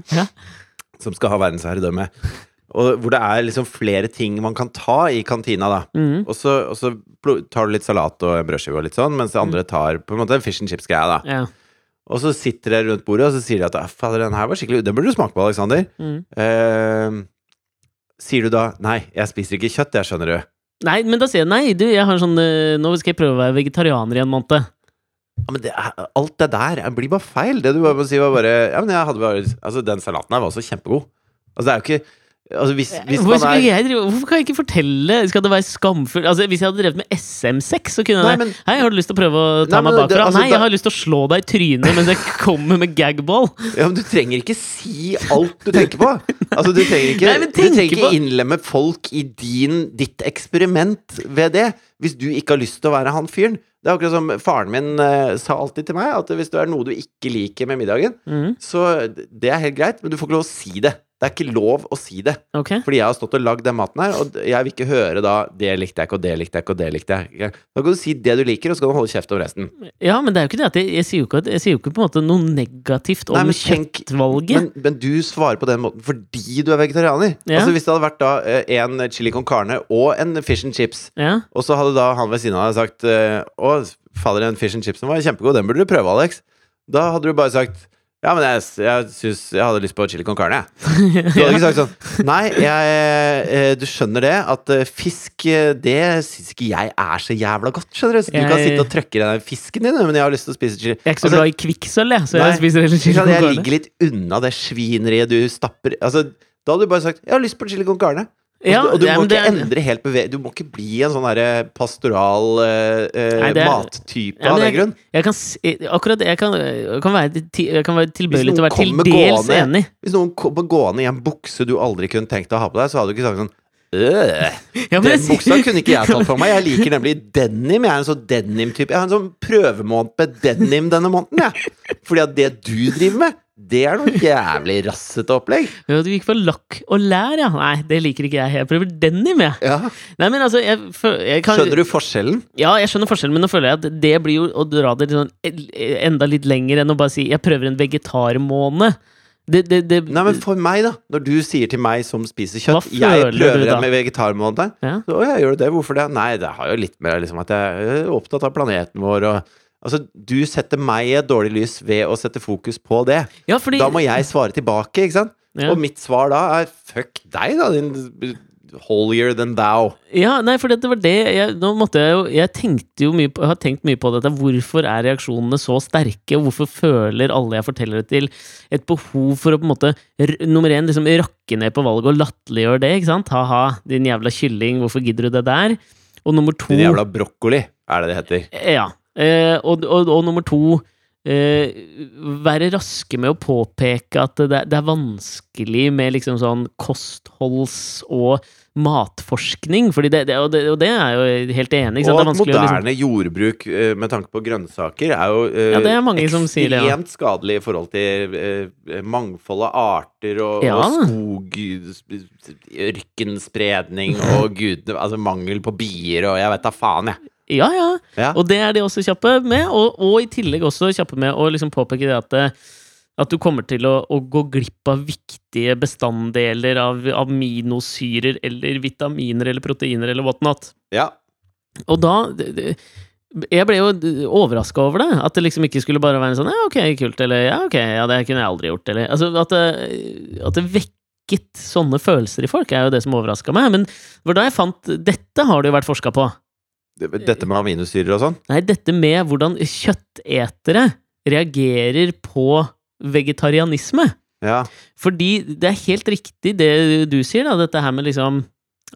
som skal ha verdensherredømme. Og hvor det er liksom flere ting man kan ta i kantina, da. Mm. Og så, og så tar du litt salat og en brødskive og litt sånn, mens det andre tar på en måte en fish and chips-greie, da. Ja. Og så sitter dere rundt bordet, og så sier de at «Ah, fader, den her var skikkelig Den burde du smake på, Alexander. Mm. Eh, sier du da Nei, jeg spiser ikke kjøtt, jeg, skjønner du. Nei, men da sier jeg nei, du, jeg har sånn eh, Nå skal jeg prøve å være vegetarianer i en måned. Ja, men det er, alt det der blir bare feil. Det du bare må si, var bare Ja, men jeg hadde bare Altså, den salaten her var også kjempegod. Altså, det er jo ikke Altså, hvis, hvis Hvorfor, man er jeg drive, hvorfor kan jeg ikke fortelle Skal det være skamfullt Altså, Hvis jeg hadde drevet med SM6, så kunne jeg Nei, men- Hei, har du lyst til å prøve å ta Nei, meg bakfra? det- altså, nei, jeg har lyst til å slå deg i trynet mens jeg kommer med gagball. Ja, men du trenger ikke si alt du tenker på. Altså, du trenger ikke, Nei, men du trenger ikke innlemme folk i din, ditt eksperiment ved det. Hvis du ikke har lyst til å være han fyren, Det er akkurat som faren min eh, sa alltid til meg, at hvis det er noe du ikke liker med middagen, mm. så det er helt greit, men du får ikke lov å si det. Det er ikke lov å si det. Okay. Fordi jeg har stått og lagd den maten her, og jeg vil ikke høre da 'det likte jeg ikke', og 'det likte jeg ikke', og 'det likte jeg ikke'. Da kan du si det du liker, og så kan du holde kjeft om resten. Ja, men det er jo ikke det at jeg, jeg, sier jo ikke, jeg sier jo ikke på en måte noe negativt om Nei, men kjøttvalget. Men, men du svarer på den måten fordi du er vegetarianer. Ja. Altså Hvis det hadde vært da eh, en chili con carne og en fish and chips, Ja. og så hadde da han ved siden av deg sagt eh, 'Å, fader, den fish and chipsen var kjempegod, den burde du prøve, Alex'. Da hadde du bare sagt ja, men jeg, jeg syns jeg hadde lyst på chili con carne, jeg. Du hadde ikke sagt sånn Nei, jeg, eh, du skjønner det, at eh, fisk, eh, det syns ikke jeg er så jævla godt, skjønner du. Så du kan sitte og trøkke i den fisken din, men jeg har lyst til å spise chili. Jeg er ikke så Altså, glad i kvikksølv, jeg, så Nei, jeg spiser heller chili con carne. Jeg ligger litt unna det svineriet du stapper Altså, da hadde du bare sagt 'Jeg har lyst på chili con carne'. Ja, og du må ikke det endre helt beve... Du må ikke bli en sånn derre pastoral eh, eh, mattype Ja, av den grunn. Jeg kan, akkurat jeg kan, kan, være, jeg kan være tilbøyelig til å være til dels gående- enig. Hvis noen kommer gående i en bukse du aldri kunne tenkt deg å ha på deg, så hadde du ikke sagt sånn «Øh, Ja, Den buksa kunne ikke jeg tatt for meg. Jeg liker nemlig denim. Jeg er en sånn denim-type. Jeg har en sånn prøvemåned med denim denne måneden, jeg. Fordi at det du driver med, det er noe jævlig rassete opplegg. Ja, du gikk for lakk og lær, ja. Nei, det liker ikke jeg. Jeg prøver denim, jeg. Ja. Nei, men altså, jeg, jeg kan, Skjønner du forskjellen? Ja, jeg skjønner forskjellen, men nå føler jeg at det blir jo å dra det litt sånn enda litt lenger enn å bare si 'jeg prøver en vegetarmåned'. Det, det, det Nei, men for meg, da. Når du sier til meg som spiser kjøtt Jeg prøver en med vegetarmåned. ja. Så, å, jeg gjør det. Hvorfor det? Nei, det har jo litt med liksom, at jeg er opptatt av planeten vår og Altså, du setter meg i et dårlig lys ved å sette fokus på det. ja, fordi Da må jeg svare tilbake, ikke sant? ja. Og mitt svar da er fuck deg, da, din holier than thou. Ja, nei, for det var det jeg, Nå måtte jeg jo Jeg tenkte jo mye på, jeg har tenkt mye på dette. Hvorfor er reaksjonene så sterke? Og hvorfor føler alle jeg forteller det til, et behov for å på en måte Nummer én, liksom rakke ned på valget og latterliggjøre det, ikke sant? Ha-ha, din jævla kylling, hvorfor gidder du det der? Og nummer to Din jævla brokkoli, er det det heter. Ja. Eh, og, og, og nummer to eh, Være raske med å påpeke at det, det er vanskelig med liksom sånn kostholds- og matforskning. Fordi det, det, og, det, og det er jo helt enig sant? Og er at moderne liksom moderne jordbruk eh, med tanke på grønnsaker er jo eh, Ja, det er mange som sier det, ja. ekstremt skadelig i forhold til eh, mangfold av arter og, Ja. og skog Ørkenspredning og gud, Altså mangel på bier og jeg vet da faen, jeg. Ja, ja. Ja. Og det er de også kjappe med. Og, og i tillegg også kjappe med å liksom påpeke det at eh, at du kommer til å, å gå glipp av viktige bestanddeler av aminosyrer eller vitaminer eller proteiner eller whatnot. ja. Og da Jeg ble jo overraska over det. At det liksom ikke skulle bare være en sånn Ja, ok, kult. Eller ja, ok, ja, det kunne jeg aldri gjort. Eller altså at det, at det vekket sånne følelser i folk, er jo det som overraska meg. Men da jeg fant Dette har det jo vært forska på. Dette med aminosyrer og sånn. Nei, dette med hvordan kjøttetere reagerer på vegetarianisme. Ja. Fordi det er helt riktig det du sier, da, dette her med liksom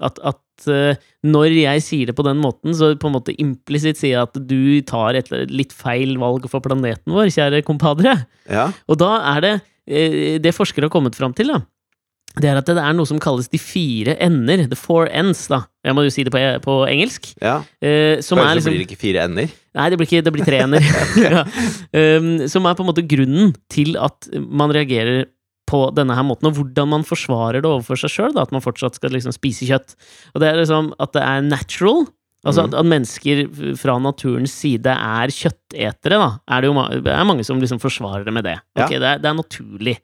at, at eh, når jeg sier det på den måten, så på en måte implisitt sier jeg at du tar et litt feil valg for planeten vår, kjære kompadre. ja. Og da er det eh, Det forskere har kommet fram til, da, det er at det er noe som kalles de fire ender. The four ends, da. Jeg må jo si det på, på engelsk. ja. Uh, som Kanskje er liksom blir det ikke fire ender. Nei, det blir, ikke, det blir tre ender. ja. um, som er på en måte grunnen til at man reagerer på denne her måten, og hvordan man forsvarer det overfor seg sjøl, at man fortsatt skal liksom spise kjøtt. Og det er liksom at det er natural. Altså Mm. at, at mennesker fra naturens side er kjøttetere, da. Er det, jo ma er mange som liksom forsvarer det med det. Ok, det, er, det er naturlig.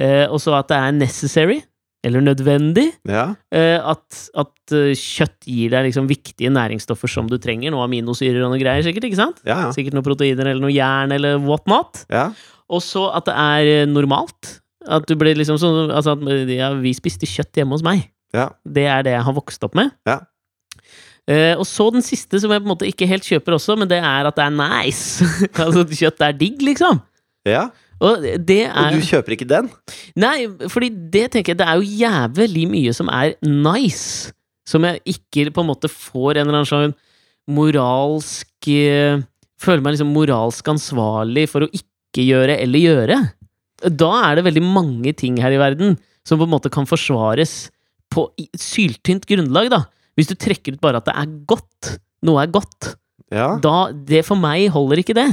Eh, og så at det er necessary, eller nødvendig. Ja. Eh, at, at eh, kjøtt gir deg liksom viktige næringsstoffer som du trenger. Noe aminosyrer og noe greier, sikkert. ikke sant? Ja, ja. Sikkert noen proteiner eller noe jern eller whatnot. ja. Og så at det er eh, normalt. At du blir liksom sånn Altså at ja, vi spiste kjøtt hjemme hos meg. ja. Det er det jeg har vokst opp med. Ja. Uh, og så den siste, som jeg på en måte ikke helt kjøper også, men det er at det er nice. altså kjøtt er digg, liksom. ja. Og det er Og du kjøper ikke den? Nei, fordi det tenker jeg Det er jo jævlig mye som er nice, som jeg ikke på en måte får en eller annen sånn moralsk eh, Føler meg liksom moralsk ansvarlig for å ikke gjøre eller gjøre. Da er det veldig mange ting her i verden som på en måte kan forsvares på syltynt grunnlag, da. Hvis du trekker ut bare at det er godt. Noe er godt. Ja. Da, det For meg holder ikke det.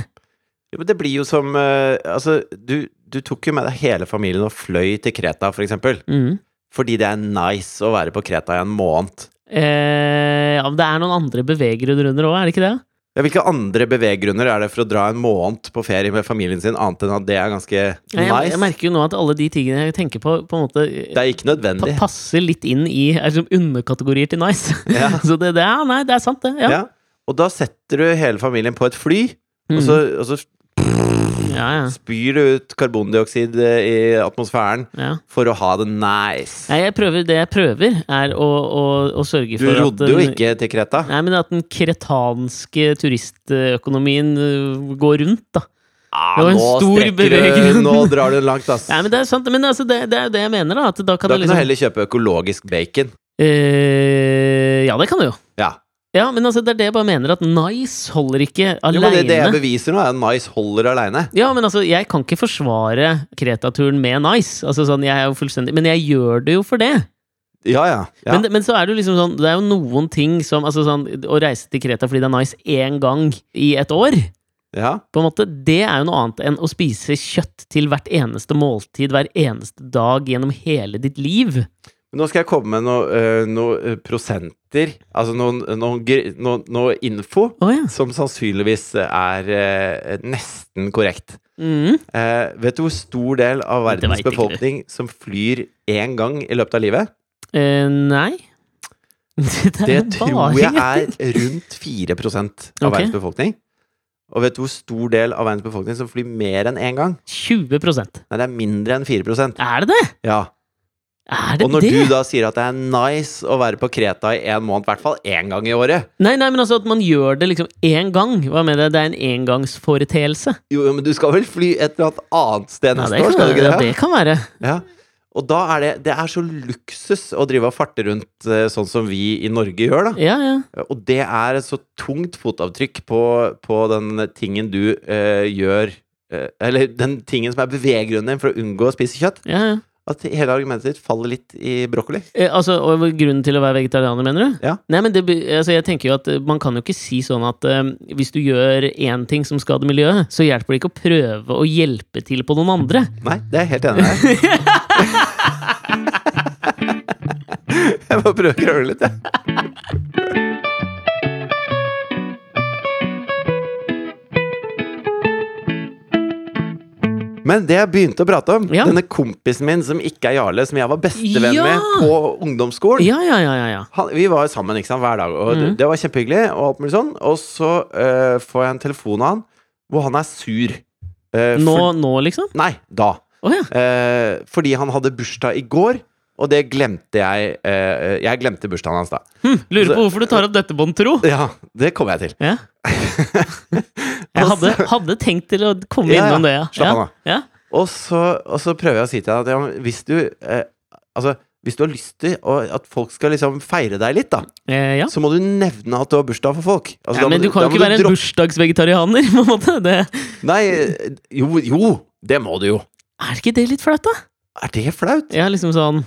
Jo, men det blir jo som eh, Altså, du, du tok jo med deg hele familien og fløy til Kreta, for eksempel. Mm. Fordi det er nice å være på Kreta i en måned. Eh, ja, men det er noen andre beveggrunner òg, er det ikke det? Ja, hvilke andre beveggrunner er det for å dra en måned på ferie med familien sin, annet enn at det er ganske Ja, Jeg, nice? jeg merker jo nå at alle de tingene jeg tenker på, på en måte Det er ikke pa nødvendig. passer litt inn i er som underkategorier til nice. Ja. Så det, det, er, nei, det er sant, det. Ja. Ja. Og da setter du hele familien på et fly, og, Mhm. så, og så ja, ja, spyr du ut karbondioksid eh, i atmosfæren ja. for å ha det nice. Nei, jeg prøver, det jeg prøver, er å, å, å sørge for at Du rodde jo den- ikke til Kreta. Nei, men at den kretanske turistøkonomien øh, går rundt, da. Ah, nå strekker du. Nå drar du langt, ass. Nei, men det er sant, men altså, det, det er jo det jeg mener, da. At da kan da kan du liksom heller kjøpe økologisk bacon. eh, Ja, det kan du jo. Ja. Ja, men altså, det er det jeg bare mener, at nice holder ikke Jo, men det, det jeg beviser nå, er at Nice holder aleine. Ja, men altså, jeg kan ikke forsvare Kreta-turen med nice. Altså sånn, jeg er jo fullstendig Men jeg gjør det jo for det. Ja, ja. ja. Men, men så er det jo liksom sånn Det er jo noen ting som Altså sånn Å reise til Kreta fordi det er nice én gang i et år, ja. på en måte, det er jo noe annet enn å spise kjøtt til hvert eneste måltid hver eneste dag gjennom hele ditt liv. Nå skal jeg komme med noen noe, øh, prosenter, altså noen, noe, noe info, oh, ja. som sannsynligvis er øh, nesten korrekt. Mm. Eh, vet du hvor stor del av verdens befolkning som flyr én gang i løpet av livet? Eh, nei. Det, Det tror jeg er rundt 4 av okay. verdens befolkning. Og vet du hvor stor del av verdens befolkning som flyr mer enn én gang? 20% Nei, det er mindre enn 4 Er det det? Ja. Det Og når det? du da sier at det er nice å være på Kreta i en måned, i hvert fall én gang i året Nei, nei, men altså at man gjør det liksom én gang. Hva med det? Det er en engangsforeteelse. Jo, men du skal vel fly et eller annet annet sted Ja, neste det år, skal du ikke ja, det? det kan være. Ja. Og da er det Det er så luksus å drive og farte rundt eh, sånn som vi i Norge gjør, da. Ja, ja. Og det er et så tungt fotavtrykk på, på den tingen du eh, gjør eh, Eller den tingen som er beveggrunnen din for å unngå å spise kjøtt, ja, ja. At hele argumentet ditt faller litt i brokkoli. Eh, altså, og Grunnen til å være vegetarianer, mener du? Ja. Nei, men det, altså, jeg tenker jo at eh, Man kan jo ikke si sånn at eh, hvis du gjør én ting som skader miljøet, så hjelper det ikke å prøve å hjelpe til på noen andre. Nei, det er jeg helt enig deg. jeg bare prøver å krangle litt, jeg. Men det jeg begynte å prate om, Ja. denne kompisen min som ikke er Jarle, som jeg var bestevenn Ja! med på ungdomsskolen Ja, ja, ja, ja, ja. han, Vi var sammen ikke sant, hver dag, og det, Mhm. det var kjempehyggelig. Og alt mulig sånn Og så uh, får jeg en telefon av han hvor han er sur. Uh, Nå, for, nå liksom? nei, da. Oh, ja. uh, fordi han hadde bursdag i går, og det glemte jeg. Eh, jeg glemte bursdagen hans da. Hm, lurer på hvorfor du tar opp dette, Bånd tro. Ja, det kommer jeg til. Ja. Jeg hadde, hadde tenkt til å komme Ja, ja. innom det, ja. Slapp ja. av, da. Ja. Og så, prøver jeg å si til deg at ja, hvis du eh, Altså, hvis du har lyst til at folk skal liksom feire deg litt, da, Eh, ja. så må du nevne at du har bursdag for folk. Altså, ja, men du kan jo ikke være en bursdagsvegetarianer, på en måte. Det, Nei, jo, jo, det må du jo. er ikke det litt flaut, da? Er det flaut? Er liksom sånn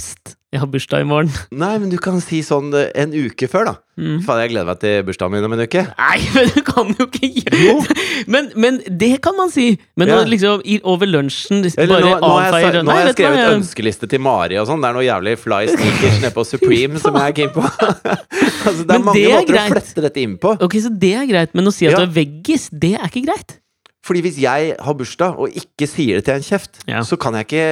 Pst, jeg har bursdag i morgen. Nei, men du kan si sånn eh, en uke før, da. Mm. Faen, jeg gleder meg til bursdagen min om en uke. Nei, men du kan jo ikke gjøre men, men det kan man si! Men Ja. nå liksom i, over lunsjen Eller bare nå, nå har jeg, nå Nei, har jeg skrevet jeg- ønskeliste til Mari og sånn. Det er noe jævlig fly sneakers nede på Supreme som jeg er keen på. altså, det er Men mange det er måter greit. å flette dette inn på. Ok, så det er greit, men å si at Ja. du er veggis, det er ikke greit. Fordi hvis jeg har bursdag og ikke sier det til en kjeft, Ja. så kan jeg ikke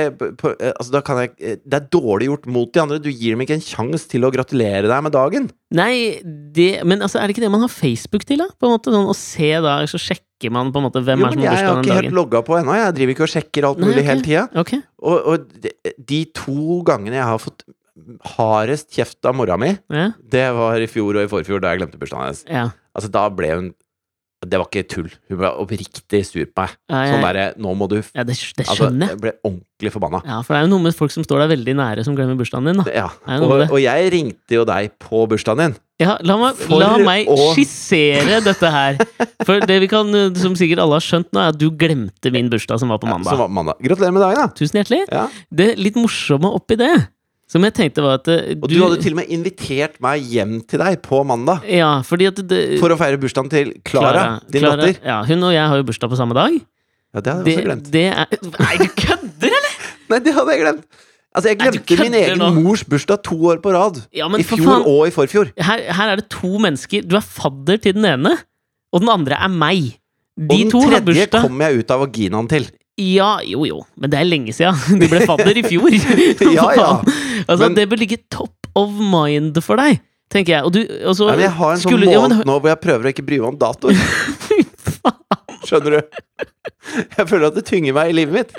eh, altså, da kan jeg, eh, Det er dårlig gjort mot de andre. Du gir dem ikke en sjanse til å gratulere deg med dagen. Nei, det Men altså, er det ikke det man har Facebook til, da? På en måte sånn Å se da, så sjekker man på en måte hvem Jo, er som men dagen. jeg har ikke helt logga på ennå. Jeg driver ikke og sjekker alt Nei, mulig ok. hele tida. Okay. Og, og de, de to gangene jeg har fått hardest kjeft av mora mi, Ja. det var i fjor og i forfjor, da jeg glemte bursdagen hennes. ja. Altså, da ble hun Det var ikke tull. Hun ble oppriktig sur på meg. Nei, Sånn jeg- derre Nå må du ja det, det Altså, skjønner jeg. jeg ble ordentlig forbanna. Ja, for det er jo noe med folk som står deg veldig nære, som glemmer bursdagen din, da. Ja. Og, og jeg ringte jo deg på bursdagen din. Ja, la meg, la meg å- skissere dette her. For det vi kan, eh, som sikkert alle har skjønt nå, er at du glemte min bursdag som var på Ja, mandag. som var mandag. Gratulerer med dagen, da. Tusen hjertelig. Ja. Det litt morsomme oppi det, Som jeg tenkte var at du, Og du, hadde til og med invitert meg hjem til deg på mandag Ja, fordi at det, for å feire bursdagen til Klara, din Clara- datter. Ja, hun og jeg har jo bursdag på samme dag. Ja, det hadde jeg også glemt. det er Nei, du kødder, eller?! Nei, det hadde jeg glemt! Altså, jeg glemte min egen nå. mors bursdag to år på rad. Ja, men I fjor faen. og i forfjor. Her, her er det to mennesker. Du er fadder til den ene, og den andre er meg. Og den tredje kom jeg ut av vaginaen til. Ja, jo jo, men det er lenge siden. De ble fadder i fjor. Ja, ja. Altså, Men- det bør ligge top of mind for deg, tenker jeg. Og du, og så Nei, men jeg har en sånn skulle- ja, men måned nå hvor jeg prøver å ikke bry meg om datoer. Skjønner du? Jeg føler at det tynger meg i livet mitt.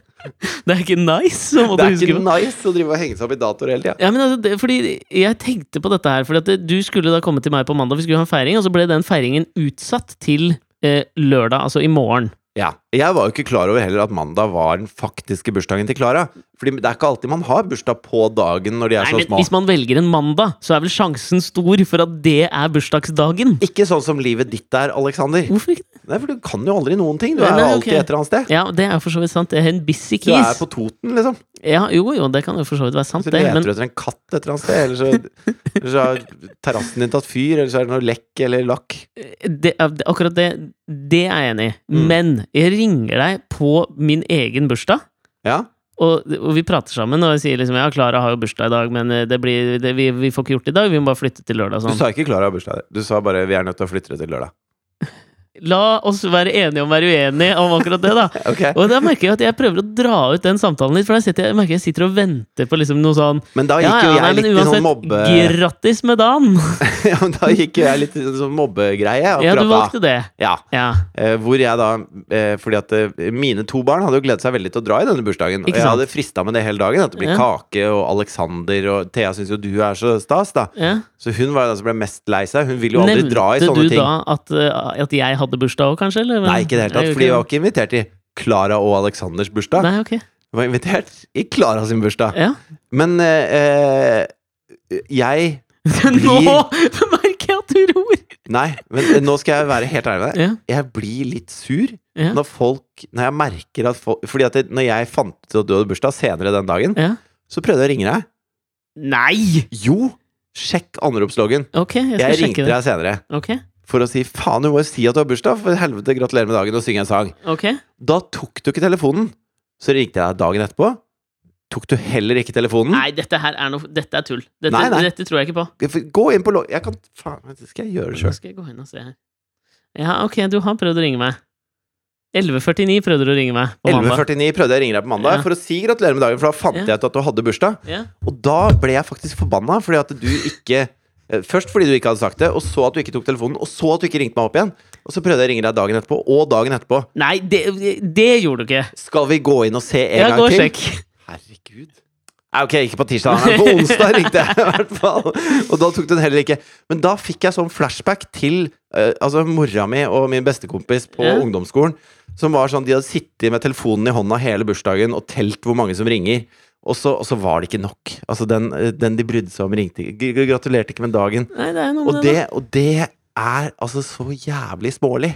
Det er ikke nice Det er ikke nice å drive og henge seg opp i datoer hele tida. Ja, men altså, det, fordi Jeg tenkte på dette her, fordi at du skulle da komme til meg på mandag, vi skulle ha en feiring, og så ble den feiringen utsatt til eh, lørdag, altså i morgen. Ja. Jeg var jo ikke klar over heller at mandag var den faktiske bursdagen til Klara. Fordi det er ikke alltid man har bursdag på dagen når de er Nei, så men små. Hvis man velger en mandag, så er vel sjansen stor for at det er bursdagsdagen. Ikke sånn som livet ditt er, Alexander. Hvorfor ikke? Nei, for du kan jo aldri noen ting. Du Nei, er nei, jo alltid ok. et eller annet sted. Ja, det er for så vidt sant. Det er en busy Du er på Toten, liksom. Ja, jo, jo, det kan jo for så vidt være sant, Så det. leter Men du etter en katt et eller annet sted, eller så, eller så har terrassen din tatt fyr, eller så er det noe lekk eller lakk. det, det- akkurat det, det er jeg enig i. Mm. Men jeg ringer deg på min egen bursdag. Ja? Og, og vi prater sammen, og jeg sier liksom ja, Klara har jo bursdag i dag, men eh, det blir, det, vi, vi får ikke gjort det i dag, vi må bare flytte til lørdag. Du Sånn. sa ikke Klara har bursdag. Du sa bare vi er nødt til å flytte det til lørdag. La oss være enige om å være uenige om akkurat det, da. okay. Og da merker jeg at jeg prøver å dra ut den samtalen litt, for da sitter jeg, merker jeg sitter og venter på liksom noe sånn Men da gikk ja, jo jeg men litt i sånn mobbe... grattis med dagen! ja, men da gikk jo jeg litt i sånn mobbegreie Ja, du valgte det. Ja. Ja. Eh, hvor jeg da eh, Fordi at eh, mine to barn hadde jo gledet seg veldig til å dra i denne bursdagen. Og jeg hadde frista med det hele dagen. At det blir Ja. kake og Alexander og Thea syns jo du er så stas, da. Så hun var jo den som ble mest lei seg. Hun vil jo aldri dra i Nevnte sånne du ting. da at, eh, at jeg hadde bursdag òg, kanskje? Eller? Nei, ikke i det hele tatt. Fordi jeg var ikke invitert i Klara og Aleksanders bursdag. Nei, ok. Jeg var invitert i Klara sin bursdag. Ja. Men eh, jeg blir Nå merker jeg at du ror! Nei, men eh, nå skal jeg være helt ærlig med deg. Ja. Jeg blir litt sur Ja. når folk Når jeg merker at folk Fordi at det, når jeg fant ut at du hadde bursdag senere den dagen, ja. så prøvde jeg å ringe deg. Nei! Jo! Sjekk anropsloggen. Okay, jeg Jeg ringte deg senere Okay. for å si faen, du må jo si at du har bursdag. For helvete, gratulerer med dagen, og synge en sang. Okay. Da tok du ikke telefonen. Så ringte jeg deg dagen etterpå. Tok du heller ikke telefonen? Nei, dette her er noe Dette er tull. Dette, Nei, nei. dette tror jeg ikke på. Gå inn på logg... Jeg kan Faen, skal jeg gjøre det sjøl? jeg. Ja, ok, du har prøvd å ringe meg. 11.49 prøvde du å ringe meg på mandag. 11.49 prøvde jeg å ringe deg på mandag Ja. for å si gratulerer med dagen, for da fant Ja. jeg ut at du hadde bursdag. Ja. Og da ble jeg faktisk forbanna, fordi at du ikke eh, Først fordi du ikke hadde sagt det, og så at du ikke tok telefonen, og så at du ikke ringte meg opp igjen. Og så prøvde jeg å ringe deg dagen etterpå, og dagen etterpå. Nei, det, det gjorde du ikke. Skal vi gå inn og se en Ja, gang gå og til? sjekk. Herregud. Nei, ok, ikke på tirsdag, men på onsdag ringte jeg i hvert fall. Og da tok du den heller ikke. Men da fikk jeg sånn flashback til uh, altså mora mi og min bestekompis på Ja. ungdomsskolen. Som var sånn, De hadde sittet med telefonen i hånda hele bursdagen og telt hvor mange som ringer. Og så, og så var det ikke nok. Altså Den, den de brydde seg om, ringte ikke. Gratulerte ikke med dagen. Nei, det er noe Og med det. det, og det er altså så jævlig smålig.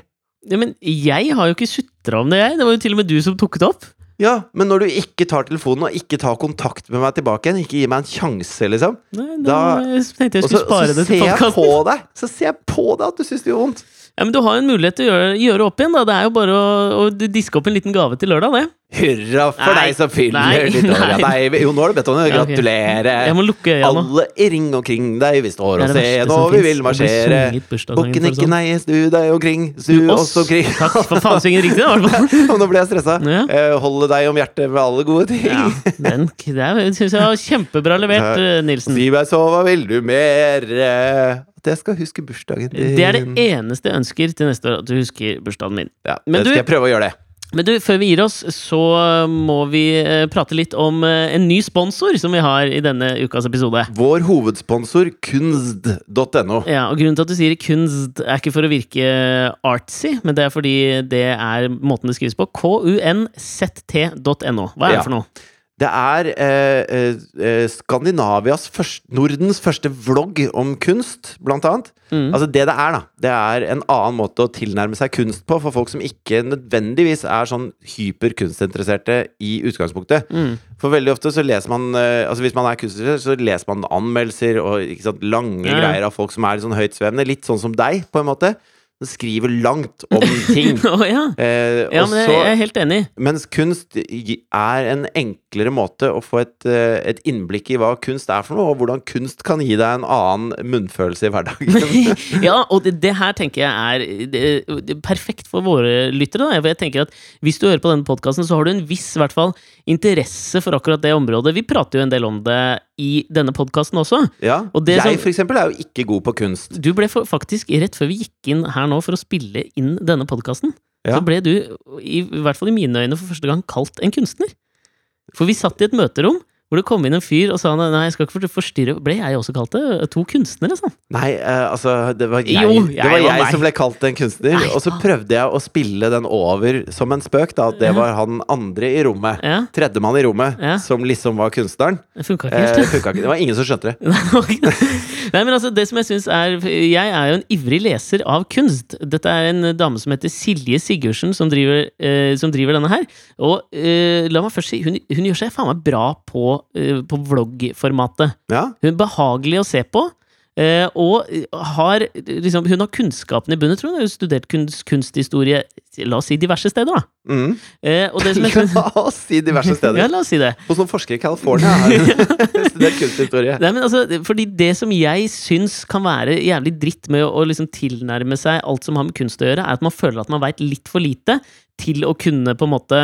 Ja, men jeg har jo ikke sutra om det, jeg. Det var jo til og med du som tok det opp. Ja, men når du ikke tar telefonen og ikke tar kontakt med meg tilbake igjen, ikke gir meg en sjanse, liksom Nei, Da- da jeg tenkte jeg skulle spare det til podkasten. Så ser jeg på deg at du syns det gjør vondt. Ja, men du har jo en mulighet til å gjøre, gjøre opp igjen, da. Det er jo bare å, å diske opp en liten gave til lørdag, det. Hurra for Nei, deg som fyller nei, ditt år. Nei. nei, jo, nå har du bedt om det. Gratulerer. Jeg må lukke øya nå. Alle i ring omkring deg, vi står og ser når nå, vi vil marsjere. Bukken ikke nei, snu deg omkring, snu oss omkring. Takk for faen, synger riktig, da. Nå ble jeg stressa. Ja. Eh, Holde deg om hjertet med alle gode ting. Ja, den syns jeg var kjempebra levert, eh, Nilsen. Si meg så, hva vil du mer? Eh, At jeg skal huske bursdagen din. Det er det eneste jeg ønsker til neste år, at du husker bursdagen min. Ja, Men det du- skal jeg prøve å gjøre det. Men du, før vi gir oss, så må vi eh, prate litt om eh, en ny sponsor som vi har i denne ukas episode. Vår hovedsponsor kunst.no. Ja, og Grunnen til at du sier kunst, er ikke for å virke artsy, men det er fordi det er måten det skrives på. kunzt.no. Hva er Ja. det for noe? Det er eh, eh, eh, Skandinavias først, Nordens første vlogg om kunst, blant annet. Mm. Altså det det er, da. Det er en annen måte å tilnærme seg kunst på for folk som ikke nødvendigvis er sånn hyperkunstinteresserte i utgangspunktet. Mm. For veldig ofte så leser man eh, Altså hvis man er kunstinteressert, så leser man anmeldelser og sant, lange Ja. greier av folk som er litt sånn høytsvevende. Litt sånn som deg, på en måte. Som skriver langt om ting. oh, ja. Eh, ja, men så- jeg er helt enig. mens kunst er en enklere måte å få et, eh, et innblikk i hva kunst er for noe, og hvordan kunst kan gi deg en annen munnfølelse i hverdagen. ja, og det, det her tenker jeg er det, det er perfekt for våre lyttere. Da. For jeg tenker at Hvis du hører på denne podkasten, så har du en viss i hvert fall, interesse for akkurat det området. Vi prater jo en del om det i denne podkasten også. Ja. Og det Jeg som- for eksempel er jo ikke god på kunst. Du ble for, faktisk, rett før vi gikk inn her nå for å spille inn denne podkasten, Ja. så ble du, i, i hvert fall i mine øyne, for første gang kalt en kunstner. For vi satt i et møterom hvor det kom inn en fyr og sa nei, jeg skal ikke forstyrre Ble jeg også kalt det? To kunstnere, sånn. Nei, uh, altså Det var jeg, Jo, det var jeg som ble kalt en kunstner. Nei, og så prøvde jeg å spille den over som en spøk, da. At det var han andre i rommet. Ja, Tredjemann i rommet, Ja. som liksom var kunstneren. det funka ikke Eh, helt. det funka ikke. Det var ingen som skjønte det. Nei, men altså, det som jeg syns er Jeg er jo en ivrig leser av kunst. Dette er en dame som heter Silje Sigurdsen, som driver, eh, som driver denne her. Og eh, la meg først si, hun, hun gjør seg faen meg bra på, eh, på vloggformatet. Ja, Hun er behagelig å se på. eh, og har liksom, Hun har kunnskapen i bunnen, tror. Hun har studert kunst, kunsthistorie La oss si diverse steder, da. mm. Eh, og det som La oss si diverse steder. Ja, la oss si det. Hos noen forskere i California har hun studert kunsthistorie. Nei, men altså, fordi det som jeg syns kan være jævlig dritt med å, å liksom tilnærme seg alt som har med kunst å gjøre, er at man føler at man veit litt for lite til å kunne på en måte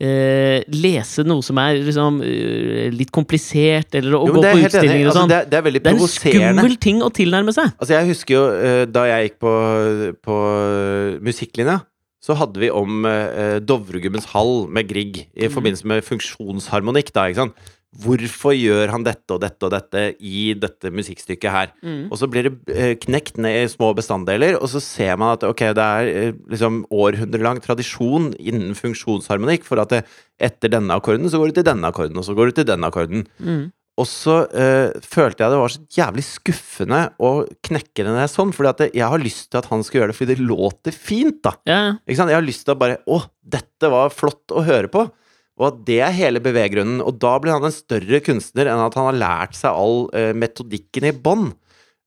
eh, lese noe som er liksom eh, litt komplisert, eller å Jo, gå på utstillinger og Altså, sånn. det, er- det er veldig det er en skummel ting å tilnærme seg. Altså, jeg husker jo eh, da jeg gikk på, på musikklinja, så hadde vi om eh, Dovregubbens hall med Grieg i Mm. forbindelse med funksjonsharmonikk. da, ikke sant? Hvorfor gjør han dette og dette og dette i dette musikkstykket her? Og så blir det eh, knekt ned i små bestanddeler, og så ser man at ok, det er eh, liksom århundrelang tradisjon innen funksjonsharmonikk for at det, etter denne akkorden så går det til denne akkorden, og så går det til denne akkorden. Mm. Og så eh, følte jeg det var så jævlig skuffende å knekke det ned sånn, fordi at det, jeg har lyst til at han skal gjøre det fordi det låter fint, da. Ja, ja. Ikke sant? Jeg har lyst til å bare Å, dette var flott å høre på. Og at det er hele beveggrunnen. Og da blir han en større kunstner enn at han har lært seg all uh, metodikken i bånn.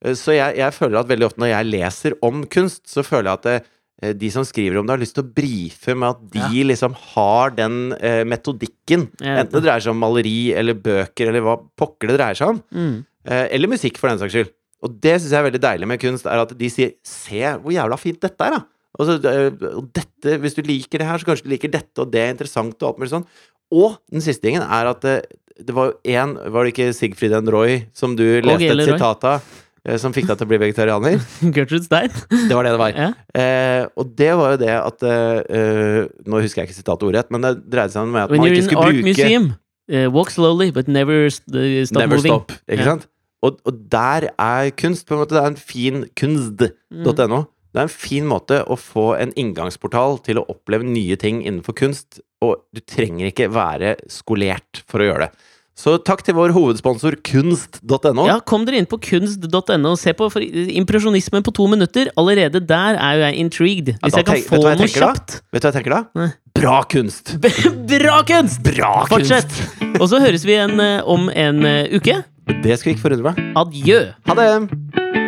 Uh, så jeg, jeg føler at veldig ofte når jeg leser om kunst, så føler jeg at det, uh, de som skriver om det, har lyst til å brife med at de liksom har den eh, metodikken. Enten det dreier seg om maleri eller bøker eller hva pokker det dreier seg om. Mm. Eller musikk, for den saks skyld. Og det syns jeg er veldig deilig med kunst, er at de sier 'se hvor jævla fint dette er', da. Og, så, eh, og dette, hvis du liker det her, så kanskje du liker dette, og det er interessant, og alt mulig sånn. Og den siste tingen er at det, det var jo én Var det ikke Sigfrid and Roy som du leste et sitat av? eh, Som fikk deg til å bli vegetarianer? Gertrude Stein. Det var det det var. Ja. Eh, og det var jo det at eh, eh, Nå husker jeg ikke sitatet ordrett, men det dreide seg om at When man ikke skulle bruke museum, uh, walk slowly, but never st stop Never moving. stop. Ikke Ja. sant? Og, og der er kunst på en måte Det er en fin kunst.no. Det er en fin måte å få en inngangsportal til å oppleve nye ting innenfor kunst, og du trenger ikke være skolert for å gjøre det. Så takk til vår hovedsponsor kunst.no. Ja, kom dere inn på kunst.no og se på impresjonismen på to minutter. Allerede der er jo jeg intrigued. Hvis ja, jeg kan få noe tenker da? Vet du hva jeg tenker da? Nei. Bra kunst! Bra kunst! Bra Fortsett! Og så høres vi igjen eh, om en eh, uke. Det Det vi ikke forundre meg. Adjø. Ha det!